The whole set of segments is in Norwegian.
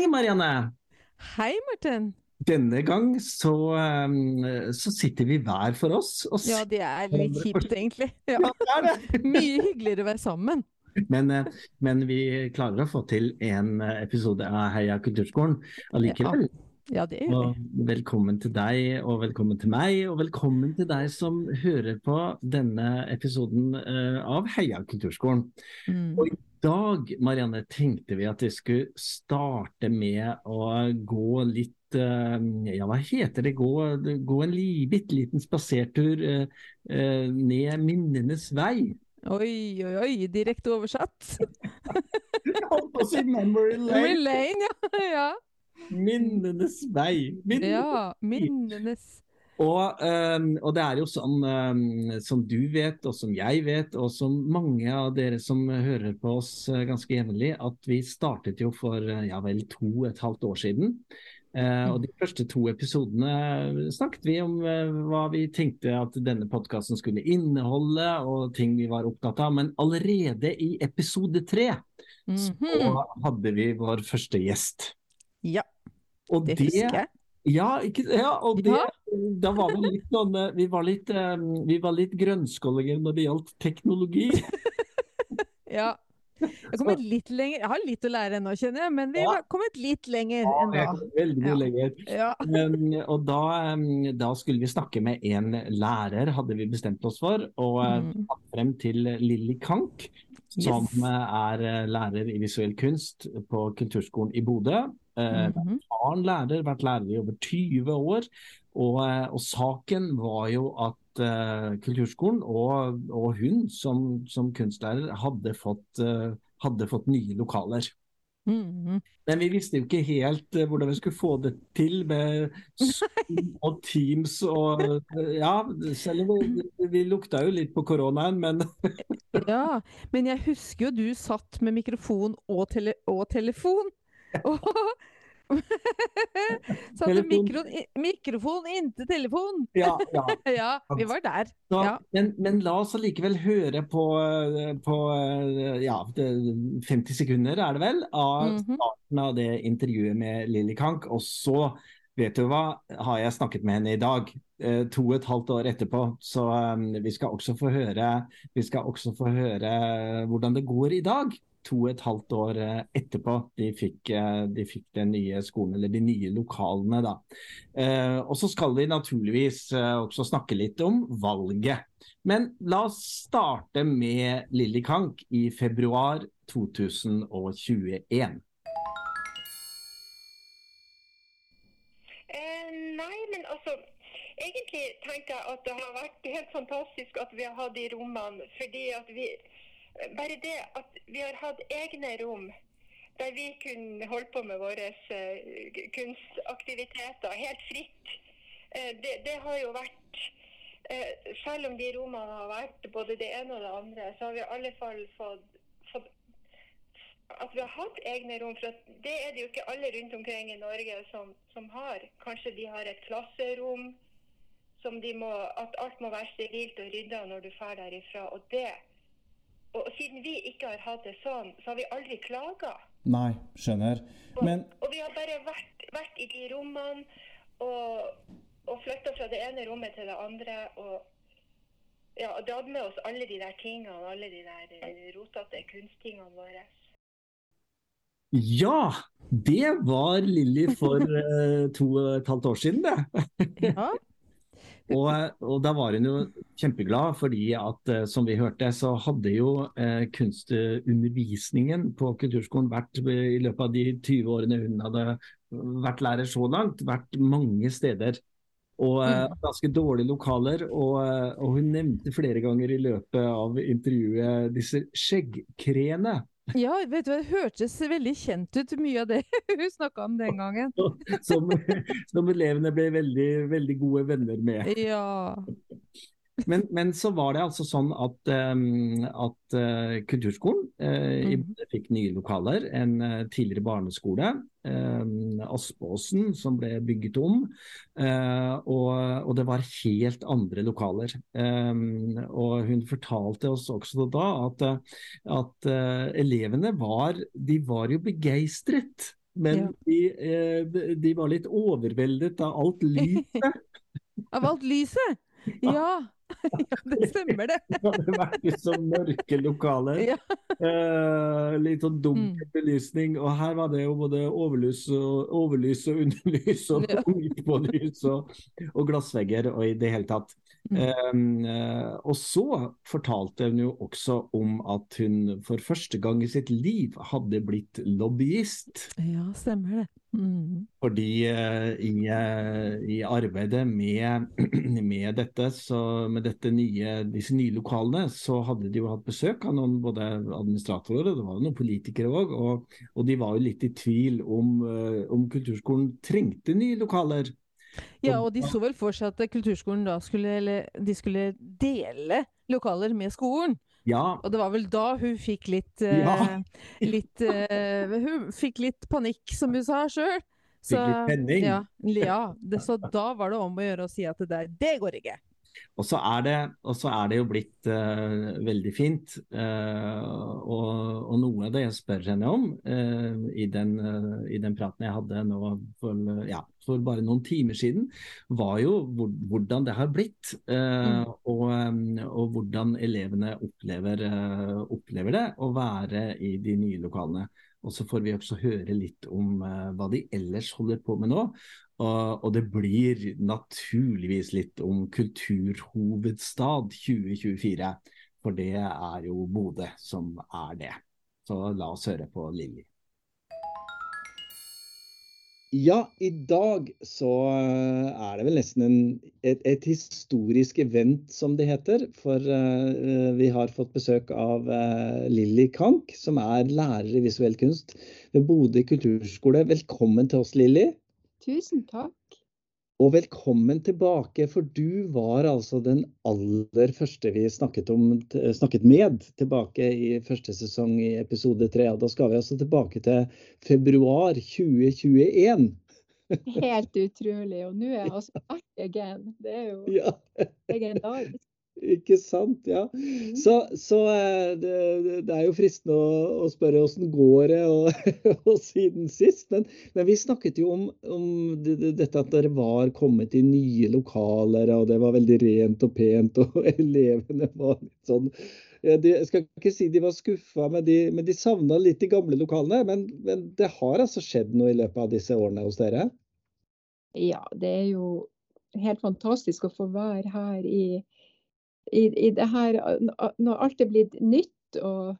Hei, Marianne! Hei, Martin. Denne gang så, um, så sitter vi hver for oss. Ja, det er litt kjipt, egentlig. Ja. Ja. Mye hyggeligere å være sammen. Men, eh, men vi klarer å få til en eh, episode av Heia kulturskolen allikevel. Ja, det gjør Og velkommen til deg, og velkommen til meg, og velkommen til deg som hører på denne episoden eh, av Heia kulturskolen. Mm. Og dag, Marianne, tenkte vi at vi skulle starte med å gå litt eh, Ja, hva heter det? Gå, gå en li, bitte liten spasertur eh, eh, ned minnenes vei. Oi, oi, oi, direkte oversatt. Holdt på å si memory Memory lane. Lane, ja. ja. Minnenes vei. Minnenes Ja, minnenes Og, ehm, og det er jo sånn ehm, som du vet, og som jeg vet, og som mange av dere som hører på oss eh, ganske jevnlig, at vi startet jo for eh, ja vel to og et halvt år siden. Eh, og de første to episodene snakket vi om hva vi tenkte at denne podkasten skulle inneholde, og ting vi var opptatt av. Men allerede i episode tre så Mhm. hadde vi vår første gjest. Ja, det husker jeg. Ja, ikke, ja, og det, Ja. da var vi litt sånn eh, Vi var litt, eh, vi var litt grønnskålinger når det gjaldt teknologi. Ja. Jeg litt lenger. Jeg har litt å lære ennå, kjenner jeg, men vi Ja. har kommet litt lenger Ja, enn jeg da. kom veldig mye Ja. lenger. Ja. Um, og da, um, da skulle vi snakke med en lærer, hadde vi bestemt oss for. Og uh, Mm. tatt frem til Lilly Kank, som Yes. uh, er uh, lærer i visuell kunst på Kulturskolen i Bodø. Uh, -hmm. Faren lærer, vært lærer i over 20 år. Og, uh, og saken var jo at uh, Kulturskolen og, og hun som, som kunstlærer hadde fått, uh, hadde fått nye lokaler. Mhm. Men vi visste jo ikke helt uh, hvordan vi skulle få det til med Zoom og Teams og eh, Ja, selv om vi, vi lukta jo litt på koronaen, men Ja, men jeg husker jo du satt med mikrofon og, tele og telefon. Og satte Telefon. mikro mikrofon inntil telefon. ja. ja. Ja, vi var der. Så, Ja. men, men la oss allikevel høre på, eh, på eh, ja, 50 sekunder, er det vel, av Mhm. starten av det intervjuet med Lilly Kank. Og så, vet du hva, har jeg snakket med henne i dag. eh, To og et halvt år etterpå. Så eh, vi skal også få høre Vi skal også få høre hvordan det går i dag. To og et halvt år eh, etterpå de fikk, eh, de fikk den nye skolen, eller de nye lokalene. da. Eh, og så skal vi naturligvis også snakke litt om valget. Men la oss starte med Lilly Kank i februar 2021. Eh, nei, men altså Egentlig tenker jeg at det har vært helt fantastisk at vi har hatt de rommene. Fordi at vi Bare det at vi har hatt egne rom der vi kunne holde på med våre eh, kunstaktiviteter helt fritt. Eh, det, det har jo vært eh, Selv om de rommene har vært både det ene og det andre, så har vi i alle fall fått, fått at vi har hatt egne rom. For det er det jo ikke alle rundt omkring i Norge som, som har. Kanskje de har et klasserom som de må, at alt må være sterilt og rydda når du drar derifra. Og det og siden vi ikke har hatt det sånn, så har vi aldri klaga. Nei, skjønner. Og, Men og vi har bare vært, vært i de rommene og, og flytta fra det ene rommet til det andre. Og ja, og dratt med oss alle de der tingene, alle de der eh, rotete kunsttingene våre. Ja, det var Lilly for uh, to og et halvt år siden, det. Ja. Og, og da var hun jo kjempeglad, fordi at eh, som vi hørte, så hadde jo eh, kunstundervisningen på kulturskolen vært i løpet av de 20 årene hun hadde vært lærer så langt, vært mange steder. Og eh, Mm. ganske dårlige lokaler. Og, eh, og hun nevnte flere ganger i løpet av intervjuet disse skjeggkreene. Ja, vet du det hørtes veldig kjent ut, mye av det hun snakka om den gangen. Som, som elevene ble veldig, veldig gode venner med. Ja. Men, men så var det altså sånn at, um, at uh, Kulturskolen uh, i Mhm. Fikk nye lokaler. En uh, tidligere barneskole, um, Aspåsen, som ble bygget om. Og, og det var helt andre lokaler. Um, og hun fortalte oss også da at, at elevene var, de var jo begeistret. men Ja. de, de var litt overveldet av alt lyset. Av alt lyset! Ja. ja, det stemmer det. Det hadde vært litt så mørke lokaler. Ja. Eh, litt sånn dunkel Mm. belysning. Og her var det jo både overlys og, overlys og underlys og Ja. midtpålys og, og glassvegger og i det hele tatt. Mm. Eh, og så fortalte hun jo også om at hun for første gang i sitt liv hadde blitt lobbyist. ja, stemmer det. Mm. Fordi uh, i, eh, i arbeidet med, med dette, så med dette nye, disse nye lokalene, så hadde de jo hatt besøk av noen både administratorer og det var jo noen politikere òg. Og, og de var jo litt i tvil om, uh, om kulturskolen trengte nye lokaler. Ja, og de så vel for seg at kulturskolen da skulle, eller, de skulle dele lokaler med skolen. Ja, Og det var vel da hun fikk litt uh, Ja. litt uh, Hun fikk litt panikk, som hun sa sjøl. Fikk litt penning. Ja, ja det, så da var det om å gjøre å si at det der, det går ikke. Og så er det, er det jo blitt uh, veldig fint. Uh, og, og noe av det jeg spør henne om uh, i, den, i den praten jeg hadde nå for, ja, for bare noen timer siden, var jo hvor, hvordan det har blitt. Mm. og, og hvordan elevene opplever, opplever det å være i de nye lokalene. Og så får vi også høre litt om hva de ellers holder på med nå. Og, og det blir naturligvis litt om kulturhovedstad 2024, for det er jo Bodø som er det. Så la oss høre på Lilly. Ja, i dag så er det vel nesten en, et, et historisk event, som det heter. For uh, vi har fått besøk av uh, Lilly Kank, som er lærer i visuell kunst ved Bodø kulturskole. Velkommen til oss, Lilly. Tusen takk. Og velkommen tilbake, for du var altså den aller første vi snakket, om, snakket med tilbake i første sesong i episode tre. Da skal vi altså tilbake til februar 2021. Helt utrolig. Og nå er jeg altså back again. Det er jo Ja, legendarisk. Ikke sant? Ja. Så, så eh, det, det er jo fristende å, å spørre åssen går det og, og siden sist. Men, men vi snakket jo om, om det, det- dette at dere var kommet i nye lokaler, og det var veldig rent og pent, og elevene var litt sånn de, Jeg skal ikke si de var skuffa, men de, men de savna litt de gamle lokalene. Men, men det har altså skjedd noe i løpet av disse årene hos dere? Ja, det er jo helt fantastisk å få være her i, i, i det her Når alt er blitt nytt og,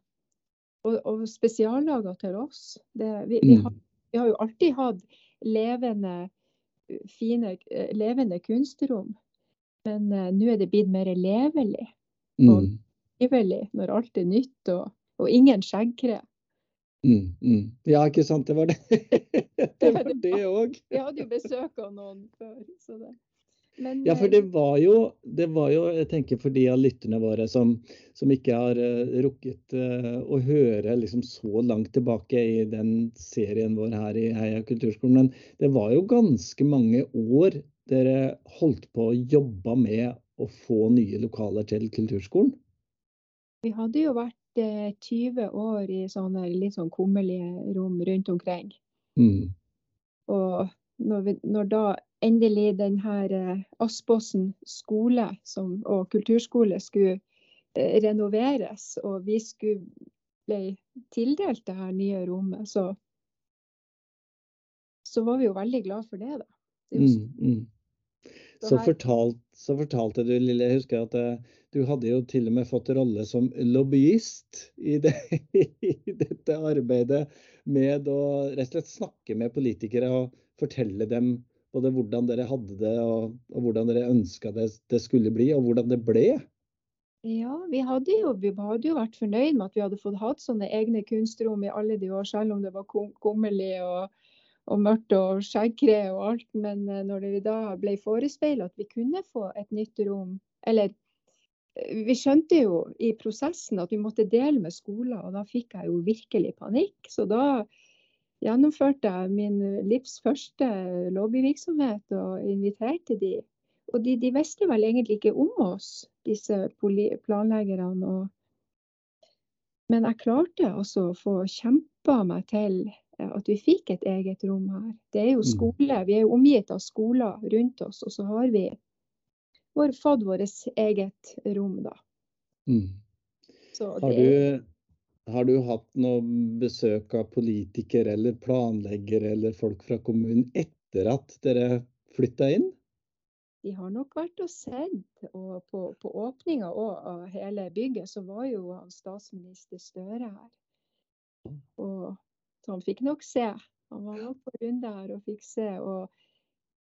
og, og spesiallaga til oss. Det, vi, vi, Mm. har, vi har jo alltid hatt levende, fine, eh, levende kunstrom. Men uh, nå er det blitt mer levelig. Og- Mm. Når alt er nytt og, og ingen skjeggkre. Mm, mm. Ja, ikke sant. Det var det. Det var det òg. Vi hadde jo besøk av noen før. Så det. Men, Ja, for eh, det var jo, det var jo jeg tenker for de av lytterne våre som, som ikke har uh, rukket uh, å høre liksom så langt tilbake i den serien vår her i Heia kulturskolen, men det var jo ganske mange år dere holdt på å jobbe med å få nye lokaler til kulturskolen. Vi hadde jo vært uh, 20 år i sånne litt sånn kummerlige rom rundt omkring. Mm. Og når, vi, når da endelig denne eh, Aspåsen skole som, og kulturskole skulle eh, renoveres, og vi skulle ble tildelt det her nye rommet, så, så var vi jo veldig glad for det, da. Det jo Mm, mm. Så her- fortalt, så fortalte du, Lille, jeg husker at eh, du hadde jo til og med fått rolle som lobbyist i, det, i dette arbeidet med å rett og slett snakke med politikere og fortelle dem både hvordan dere hadde det og, og hvordan dere ønska det, det skulle bli, og hvordan det ble. Ja, vi hadde, jo, vi hadde jo vært fornøyd med at vi hadde fått hatt sånne egne kunstrom i alle de år, selv om det var kum- kummerlig og, og mørkt og skjeggkre og alt. Men eh, når det da ble forespeila at vi kunne få et nytt rom, eller eh, vi skjønte jo i prosessen at vi måtte dele med skoler, og da fikk jeg jo virkelig panikk. Så da gjennomførte jeg min livs første lobbyvirksomhet og inviterte de. Og de, de visste vel egentlig ikke om oss, disse planleggerne. Og... Men jeg klarte altså å få kjempa meg til at vi fikk et eget rom her. Det er jo Mm. skole, vi er jo omgitt av skoler rundt oss, og så har vi vår, fått vårt eget rom, da. Mm. Så Har det er du, har du hatt noe besøk av politikere eller planleggere eller folk fra kommunen etter at dere flytta inn? De har nok vært og sett, og på, på åpninga av hele bygget så var jo statsminister Støre her. Og så han fikk nok se. Han var nok på runde her og fikk se. Og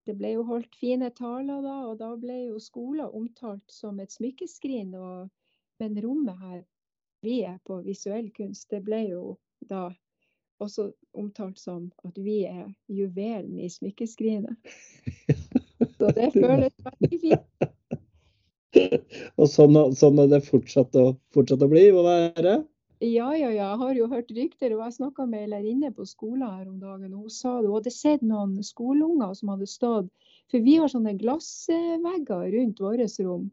det ble jo holdt fine taler da, og da ble jo skolen omtalt som et smykkeskrin. Og, men rommet her vi er på visuell kunst, det ble jo da også omtalt som at vi er juvelen i smykkeskrinet. Så det føles veldig fint. Og sånn, sånn er det fortsatt å, fortsatt å bli Må være? Ja, ja, ja. Jeg har jo hørt rykter, og jeg snakka med ei lærerinne på skolen her om dagen. og Hun sa det, hun hadde sett noen skoleunger som hadde stått For vi har sånne glassvegger rundt vårt rom.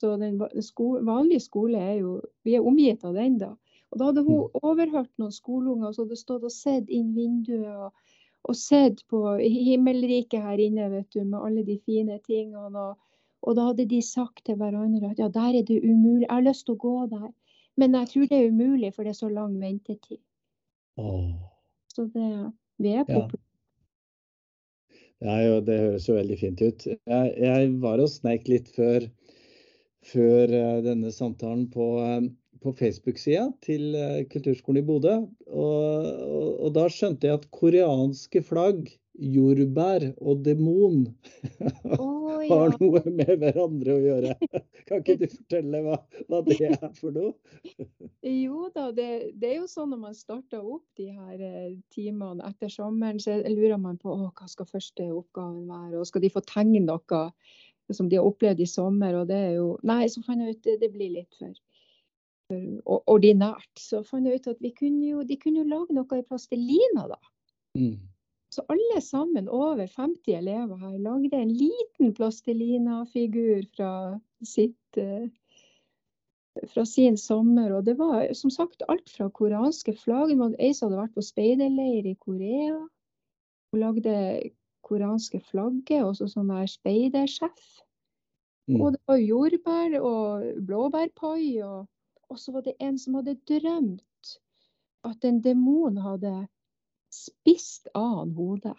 Så den sko, vanlige skole er jo Vi er omgitt av den, da. Og da hadde hun overhørt noen skoleunger som hadde stått og sett inn vinduet og, og sett på himmelriket her inne, vet du, med alle de fine tingene. Og, og da hadde de sagt til hverandre at ja, der er det umulig. Jeg har lyst til å gå der. Men jeg tror det er umulig, for det er så lang ventetid. Åh. Så det, vi er populære. Ja. Ja, det høres jo veldig fint ut. Jeg, jeg var og sneik litt før, før eh, denne samtalen på, eh, på Facebook-sida til eh, Kulturskolen i Bodø. Og, og, og da skjønte jeg at koreanske flagg, jordbær og demon Å har noe med hverandre å gjøre. Kan ikke du fortelle hva, hva det er for noe? Jo da, det, det er jo sånn når man starter opp de her timene etter sommeren, så lurer man på hva skal første oppgaven være, og skal de få tegne noe som de har opplevd i sommer, og det er jo Nei, så fant jeg ut det, det blir litt for, for ordinært. Så fant jeg ut at vi kunne jo, de kunne jo lage noe i plastelina, da. Mm. Så alle sammen, over 50 elever her, lagde en liten plastelina-figur fra sitt eh, fra sin sommer. Og det var som sagt alt fra koreanske flagg. Ei som hadde vært på speiderleir i Korea. Hun lagde koreanske flagget, og sånn der speidersjef. Mm. Og det var jordbær og blåbærpai. Og, og så var det en som hadde drømt at en demon hadde spist av han hodet.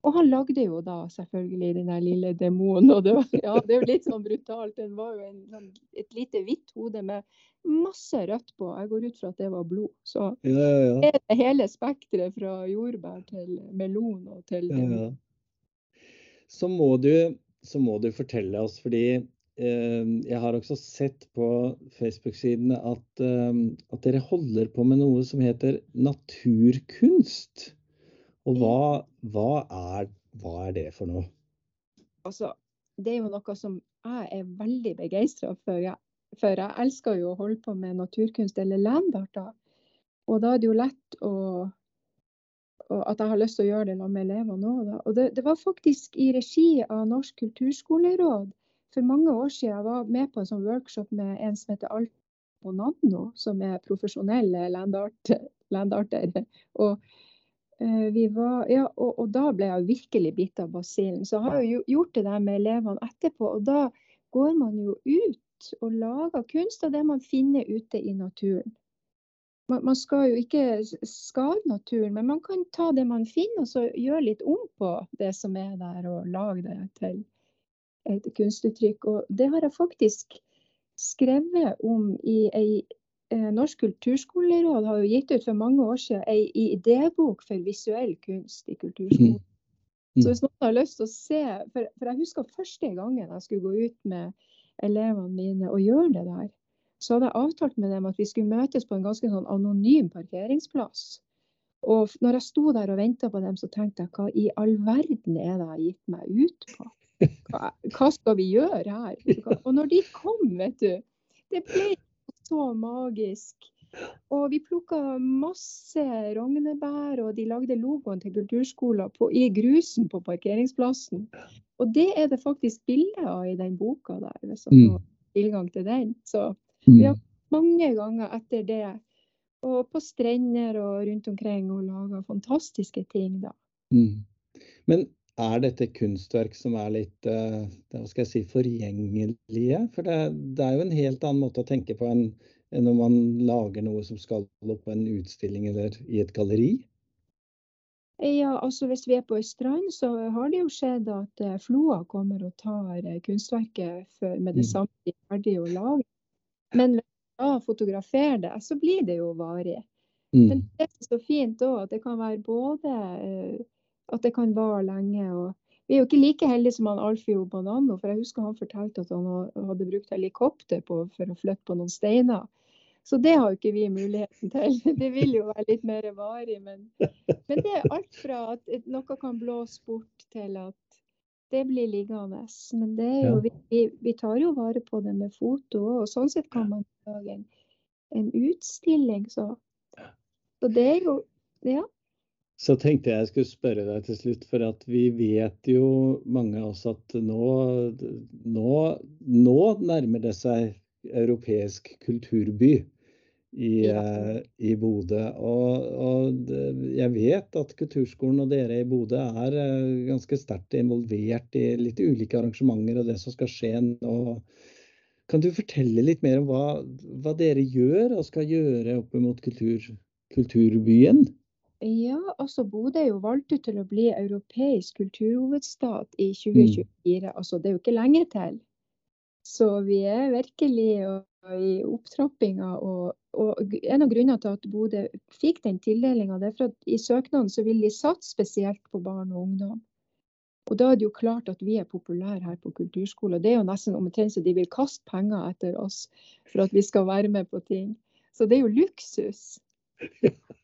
Og han lagde jo da selvfølgelig den der lille demonen. Og det, var, ja, det er jo litt sånn brutalt. Den var jo en, sånn, et lite hvitt hode med masse rødt på. Jeg går ut fra at det var blod. Så Ja, ja, ja. er det hele spekteret fra jordbær til melon og til demon. Så må du, så må du fortelle oss, fordi eh, jeg har også sett på Facebook-sidene at, eh, at dere holder på med noe som heter naturkunst. Og hva, hva, er, hva er det for noe? Altså, det er jo noe som jeg er veldig begeistra for. Jeg, for jeg elsker jo å holde på med naturkunst eller landarter. Og da er det jo lett å at jeg har lyst til å gjøre det med elevene òg. Og det, det var faktisk i regi av Norsk kulturskoleråd for mange år siden. Jeg var med på en sånn workshop med en som heter Alt Bonanno, som er profesjonell landarter. landarter. Og, eh, ja, og, og da ble jeg virkelig bitt av basillen. Så jeg har jo gjort det der med elevene etterpå. Og da går man jo ut og lager kunst av det man finner ute i naturen. Man, man skal jo ikke skade naturen, men man kan ta det man finner og så gjøre litt om på det som er der, og lage det til et kunstuttrykk. Og det har jeg faktisk skrevet om i ei eh, Norsk kulturskoleråd har jo gitt ut for mange år siden ei idébok for visuell kunst i kulturskolen. Mm. Så hvis noen har lyst til å se For, for jeg husker første gangen jeg skulle gå ut med elevene mine og gjøre det der, så hadde jeg avtalt med dem at vi skulle møtes på en ganske sånn anonym parkeringsplass. Og når jeg sto der og venta på dem, så tenkte jeg hva i all verden er det jeg har gitt meg ut på? Hva, hva skal vi gjøre her? Og når de kom, vet du, det ble så magisk. Og vi plukka masse rognebær, og de lagde logoen til kulturskolen på, i grusen på parkeringsplassen. Og det er det faktisk bilde av i den boka der, hvis Mm. har tilgang til den. Så Mm. Ja. mange ganger etter det og på strender og rundt omkring og lager fantastiske ting, da. Mm. Men er dette kunstverk som er litt eh, hva skal jeg si, forgjengelige? For det, det, er jo en helt annen måte å tenke på enn, enn når man lager noe som skal opp på en utstilling eller i et galleri? Ja, altså Hvis vi er på ei strand, så har det jo skjedd at eh, floa kommer og tar eh, kunstverket med det mm. samme de er ferdig å lage. Men hvis du da fotograferer det, så blir det jo varig. Mm. Men det er så fint òg at det kan være både uh, at det kan vare lenge. og vi er jo ikke like heldige som han Alfio Banano, for jeg husker han fortalte at han hadde brukt helikopter på, for å flytte på noen steiner. Så det har jo ikke vi muligheten til. Det vil jo være litt mer varig. Men, men det er alt fra at noe kan blåse bort til at det blir liggende. Men det er jo, vi, vi tar jo vare på det med foto og sånn sett kan man lage en, en utstilling. Så. så det er jo Ja. Så tenkte jeg jeg skulle spørre deg til slutt, for at vi vet jo mange av oss at nå, nå, nå nærmer det seg europeisk kulturby i. Eh, i Bodø. Og, og, jeg vet at Kulturskolen og dere i Bodø er eh, ganske sterkt involvert i litt ulike arrangementer og det som skal skje nå. Kan du fortelle litt mer om hva, hva dere gjør og skal gjøre opp mot kultur, kulturbyen? Ja, altså Bodø er jo valgt ut til å bli europeisk kulturhovedstad i 2024. Mm. Altså det er jo ikke lenge til. Så vi er virkelig i opptrappinga. Og, og, en av grunnene til at Bodø fikk den tildelinga, er for at i søknaden så vil de satse spesielt på barn og ungdom. Og da er det jo klart at vi er populære her på kulturskolen. Det er jo nesten omtrent så de vil kaste penger etter oss for at vi skal være med på ting. Så det er jo luksus.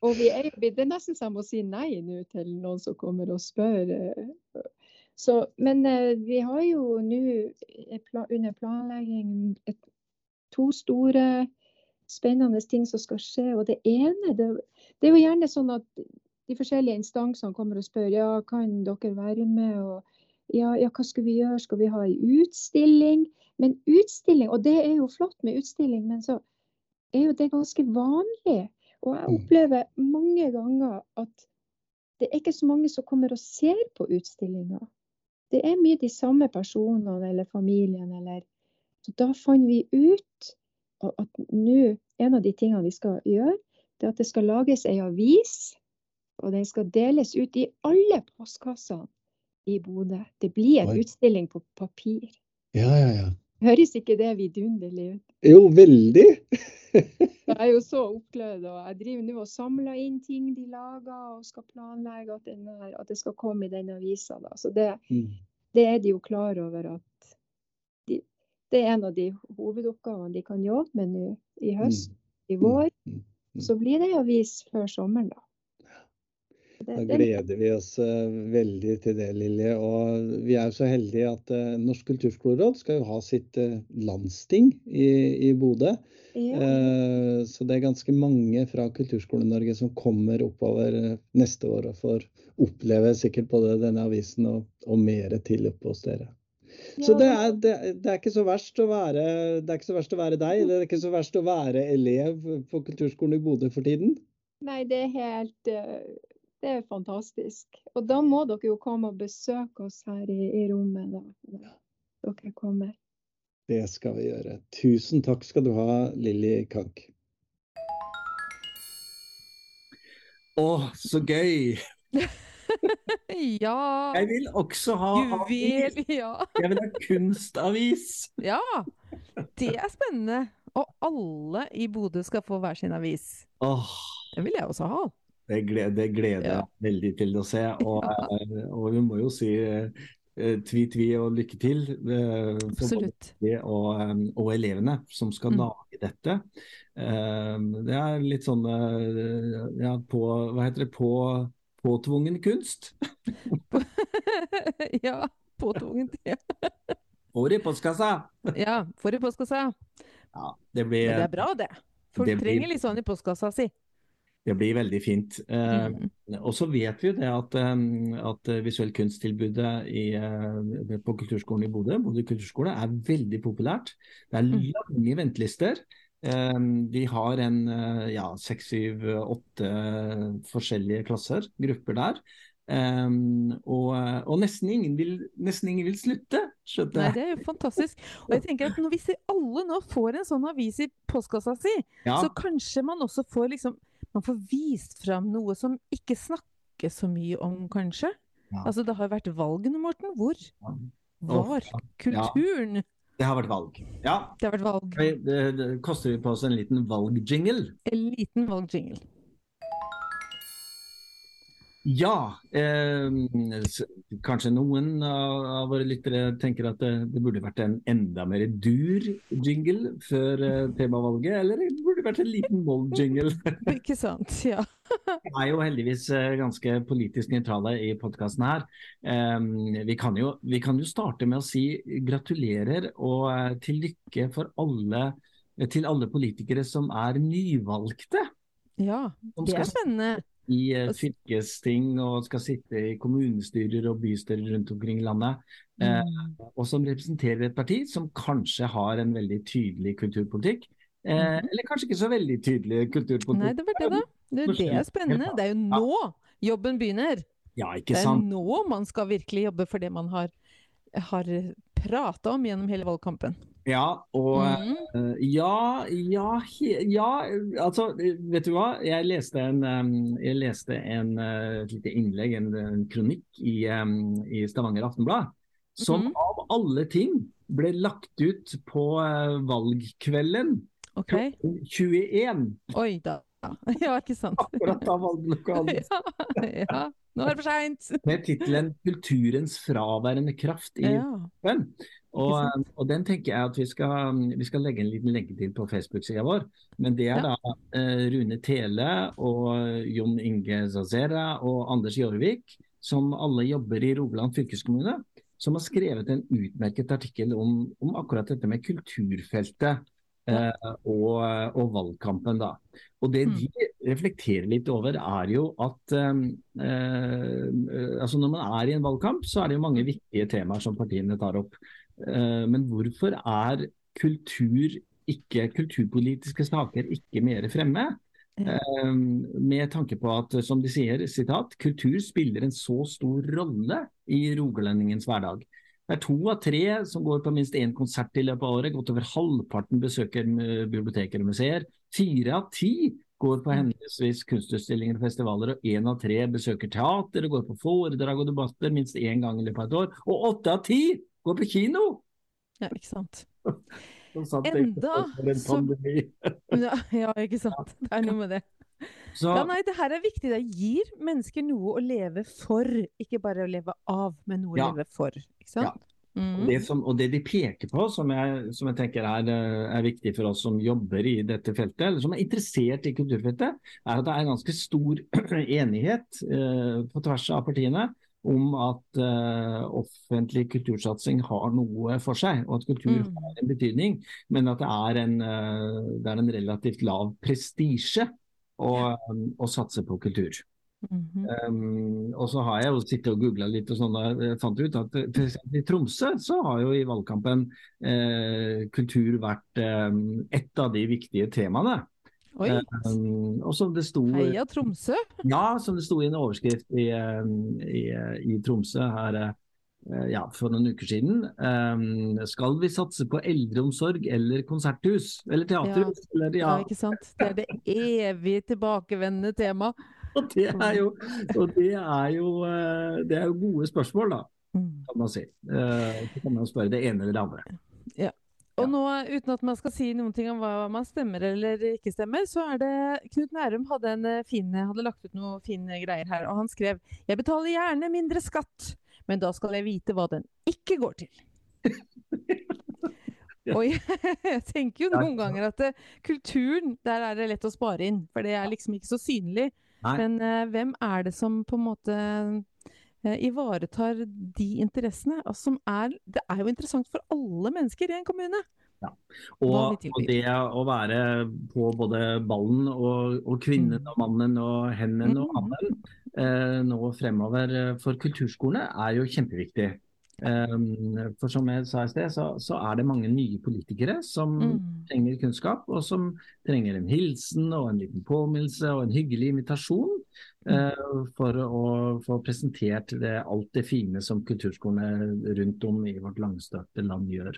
Og vi er, det er nesten som å si nei nå til noen som kommer og spør. Eh, så, men eh, vi har jo nå under planlegging et, to store spennende ting som skal skje. Og det ene det, det, er jo gjerne sånn at de forskjellige instansene kommer og spør ja, kan dere være med. og ja, ja, hva skal vi gjøre? Skal vi ha ei utstilling? Men utstilling, og det er jo flott med utstilling, men så er jo det ganske vanlig og jeg mm. opplever mange ganger at det er ikke så mange som kommer og ser på utstillinga. Det er mye de samme personene eller familien eller Så da fant vi ut at nå en av de tingene vi skal gjøre, det er at det skal lages ei avis. Og den skal deles ut i alle postkassene i Bodø. Det blir en Oi. utstilling på papir. Ja, ja, ja. Høres ikke det vidunderlig ut? Jo, veldig. jeg er jo så oppglødd. Og jeg driver nå og samler inn ting de lager, og skal planlegge at, her, at det skal komme i den avisa. Så det, mm. det, er de jo klar over at det er en av de hovedoppgavene de kan jobbe med nå i høst, mm. i vår. Mm. mm. Så blir det avis før sommeren, da. Da gleder vi oss uh, veldig til det, Lilje. Og vi er så heldige at uh, Norsk kulturskoleråd skal jo ha sitt uh, landsting i, i Bodø. Ja. så det er ganske mange fra Kulturskole-Norge som kommer oppover neste år og får oppleve sikkert både denne avisen og, og mer til oppe hos dere. Så det er, det, det er, ikke så verst å være, det er ikke så verst å være deg, eller det er ikke så verst å være elev på kulturskolen i Bodø for tiden? Nei, det er helt det er fantastisk. Og da må dere jo komme og besøke oss her i, i rommet. da. Dere kommer. Det skal vi gjøre. Tusen takk skal du ha, Lilly Kank. Å, så gøy! ja. Jeg vil også ha Juvel, ja. Jeg vil ha kunstavis. ja, det er spennende. Og alle i Bodø skal få hver sin avis. Åh. Det vil jeg også ha. Det gleder, jeg veldig til å se. Og, ja. Eh, og vi må jo si eh, tvi-tvi og lykke til Absolutt. og, og, elevene som skal mm. lage dette. det er litt sånn ja, på Hva heter det? På, påtvungen kunst? ja. Påtvungen. Ja. Får i postkassa! ja, får i postkassa. Ja, det, blir, det er bra, det. Folk det trenger litt sånn i postkassa si. Det blir veldig fint. Mm. Og så vet vi jo det at, eh, at visuell kunsttilbudet i, eh, på kulturskolen i Bodø, Bodø kulturskole, er veldig populært. Det er mm. ventelister. Eh, de har en eh, ja, seks, syv, åtte forskjellige klasser, grupper der. Um, og, og nesten, ingen vil, nesten ingen vil slutte, skjønte Nei, det er jo fantastisk. Og jeg tenker at hvis alle nå får en sånn avis i postkassa si, Ja, så kanskje man også får liksom Man får vist fram noe som ikke snakkes så mye om, kanskje. Ja. Altså, det har vært valg nå, Morten. Hvor var ja. Det har vært valg. Ja, Det har vært valg. det, det, det koster vi på oss en liten valgjingle. En liten valgjingle. Ja, eh, kanskje noen av av våre lyttere tenker at det, det burde vært en enda mer dur jingle før eh, temavalget, eller det burde vært en liten vold-jingle. Ikke sant? Ja. Vi er jo heldigvis eh, ganske politisk nøytrale i podkasten her. Eh, vi, kan jo, vi kan jo starte med å si gratulerer og eh, til lykke for alle, til alle politikere som er nyvalgte. ja. Det er spennende. i fylkesting og skal sitte i kommunestyrer og bystyrer rundt omkring i landet. Mm. og som representerer et parti som kanskje har en veldig tydelig kulturpolitikk. Mhm. Eller kanskje ikke så veldig tydelig kulturpolitikk. Nei, det var det, da. Det, det er spennende. Det er jo nå jobben begynner. Ja, Det er nå man skal virkelig jobbe for det man har, har prata om gjennom hele valgkampen. Ja, og Mm. eh, ja, ja, ja, altså, vet du hva? Jeg leste en, jeg leste en, eh, et lite innlegg, en, en kronikk i, i Stavanger Aftenblad, som Mhm. av alle ting ble lagt ut på eh, valgkvelden Okay. klokken 21, Oi da. Ja, ikke sant. akkurat da valgte valglokalet, Ja, ja. Nå er det for seint. med tittelen 'Kulturens fraværende kraft' i Ja. Og, og den tenker jeg at vi skal, vi skal legge en liten lenke til på Facebook-sida vår. Men det er Ja. da eh, Rune Tele og Jon Inge Zazera og Anders Jorvik, som alle jobber i Rogaland fylkeskommune, som har skrevet en utmerket artikkel om, om akkurat dette med kulturfeltet. Eh, og, og valgkampen, da. Og det Mm. de reflekterer litt over, er jo at eh, eh, altså når man er i en valgkamp, så er det jo mange Mm. viktige temaer som partiene tar opp. Eh, men hvorfor er kultur ikke, kulturpolitiske saker ikke mer fremme? Eh, med tanke på at, som de sier, sitat, kultur spiller en så stor rolle i rogalendingens hverdag. Det er to av tre som går på minst én konsert i løpet av året. Godt over halvparten besøker eh, biblioteker og museer. Fire av ti går på henholdsvis kunstutstillinger og festivaler, og én av tre besøker teater og går på foredrag og debatter minst én gang i løpet av et år. Og åtte av ti går på kino! ja, ikke sant. Enda så- Ja, ja, ikke sant. Det er noe med det. Så, Ja, nei, det her er viktig. Det gir mennesker noe å leve for, ikke bare å leve av, men noe Ja. å leve for. Ikke sant? Og Mm. det, som, og det de peker på, som jeg, som jeg tenker er, eh, er viktig for oss som jobber i dette feltet, eller som er interessert i kulturfeltet, er at det er ganske stor enighet eh, på tvers av partiene om at eh, offentlig kultursatsing har noe for seg, og at kultur Mm. har en betydning, men at det er en, eh, det er en relativt lav prestisje å, og satse på kultur. Mhm. Um, og så har jeg jo sittet og googla litt og sånn, og jeg fant ut at eh, i Tromsø så har jo i valgkampen eh, kultur vært eh, et av de viktige temaene. Um, og som det sto Heia Tromsø! ja, som det sto i en overskrift i, eh, i, eh, i Tromsø her eh, ja, for noen uker siden. Um, skal vi satse på eldreomsorg eller konserthus? Eller teaterhus? Eller, Ja, ja. ikke sant? Det er det evig tilbakevendende temaet. Og det er jo, og det er jo, eh, det er jo gode spørsmål, da. Mm. kan man si. Uh, Så kan man spørre det ene eller det andre. Og nå, uten at man skal si noen ting om hva man stemmer eller ikke stemmer, så er det Knut Nærum hadde, en eh, fin, hadde lagt ut noen fine greier her, og han skrev Jeg betaler gjerne mindre skatt, men da skal jeg vite hva den ikke går til. Og jeg, jeg tenker jo noen ganger at det, kulturen, der er det lett å spare inn, for det er liksom ikke så synlig. Nei. Men uh, hvem er det som på en måte uh, ivaretar de interessene? Altså, som er, det er jo interessant for alle mennesker i en kommune. Ja. Og, og det å være på både ballen og, og kvinnen Mm. og mannen og hennen og annen, hannen eh, nå fremover eh, for kulturskolene er jo kjempeviktig. Um, for som jeg sa i sted, så, så er det mange nye politikere som Mm. trenger kunnskap, og som trenger en hilsen og en liten påminnelse og en hyggelig invitasjon eh, for å få presentert det, alt det fine som kulturskolene rundt om i vårt langstrakte land gjør.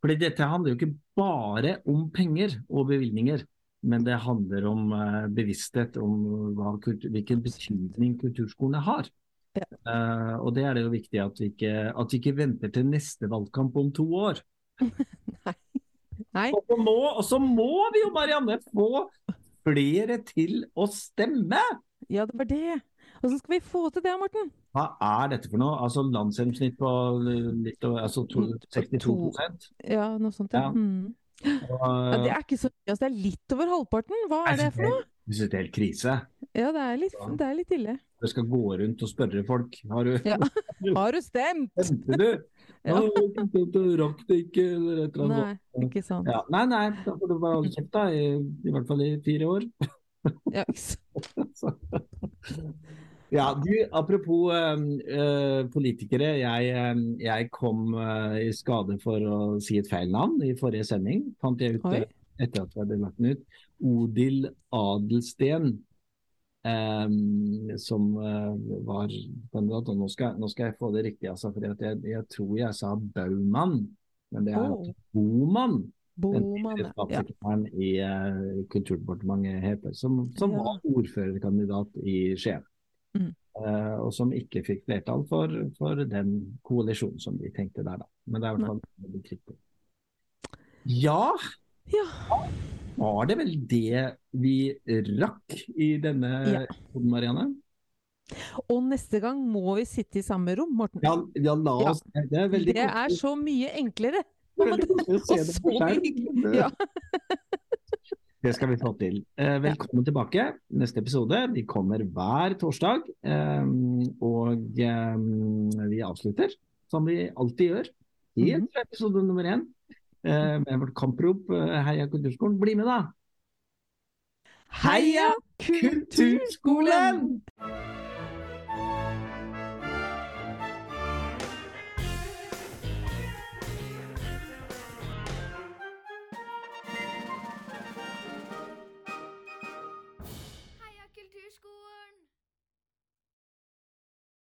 Fordi dette handler jo ikke bare om penger og bevilgninger, men det handler om eh, bevissthet om hva hvilken betydning kulturskolene har. Ja. Uh, og det er det jo viktig at vi, ikke, at vi ikke venter til neste valgkamp om to år. Nei. Og så må, og så må vi jo, Marianne, få flere til å stemme! Ja, det var det. Hvordan skal vi få til det, Morten? Hva er dette for noe? Altså Landsgjennomsnitt på litt altså to, Mm, 62% Ja, noe sånt, ja. Ja. Mm. Ja det er ikke så mye, altså, det er litt over halvparten. Hva er det for noe? Jeg det er helt krise. Ja, det er litt, det er litt ille. Du skal gå rundt og spørre folk. Har du Ja. Har du stemt? Stemte du? Ja. Du rakk det ikke, eller et eller annet. Nei, ikke sant. Ja. Nei, nei, da får du bare holde kjeft, da. I, I hvert fall i fire år. Ja, ikke sant. Ja, du, apropos eh, politikere. Jeg, eh, jeg kom uh, i skade for å si et feil navn i forrige sending. Fant jeg ut Oi. eh, etter at jeg hadde lagt den ut. Odil Adelsten. Um, som uh, var kandidat. Og nå skal, nå skal jeg få det riktig, altså, for jeg, jeg tror jeg sa Baumann. Men det er oh. Boman. Den Boman, tidligere ja. ja. i uh, Kulturdepartementet heter, som, som Ja. var ordførerkandidat i Skien. Mm. Eh, og som ikke fikk flertall for, for den koalisjonen som de tenkte der, da. Men det er i hvert fall veldig kritikk. Ja, Ja. var det vel det vi rakk i denne Ja. Marianne? Og neste gang må vi sitte i samme rom, Morten. Ja, ja la Ja. Det er veldig det er så mye enklere. Og så hyggelig. Ja. Det skal vi få til. Eh, velkommen tilbake. Neste episode vi kommer hver torsdag. Eh, og eh, vi avslutter, som vi alltid gjør, helt fra episode nummer én, eh, med vårt kamprop Heia Kulturskolen. Bli med, da! Heia Kulturskolen!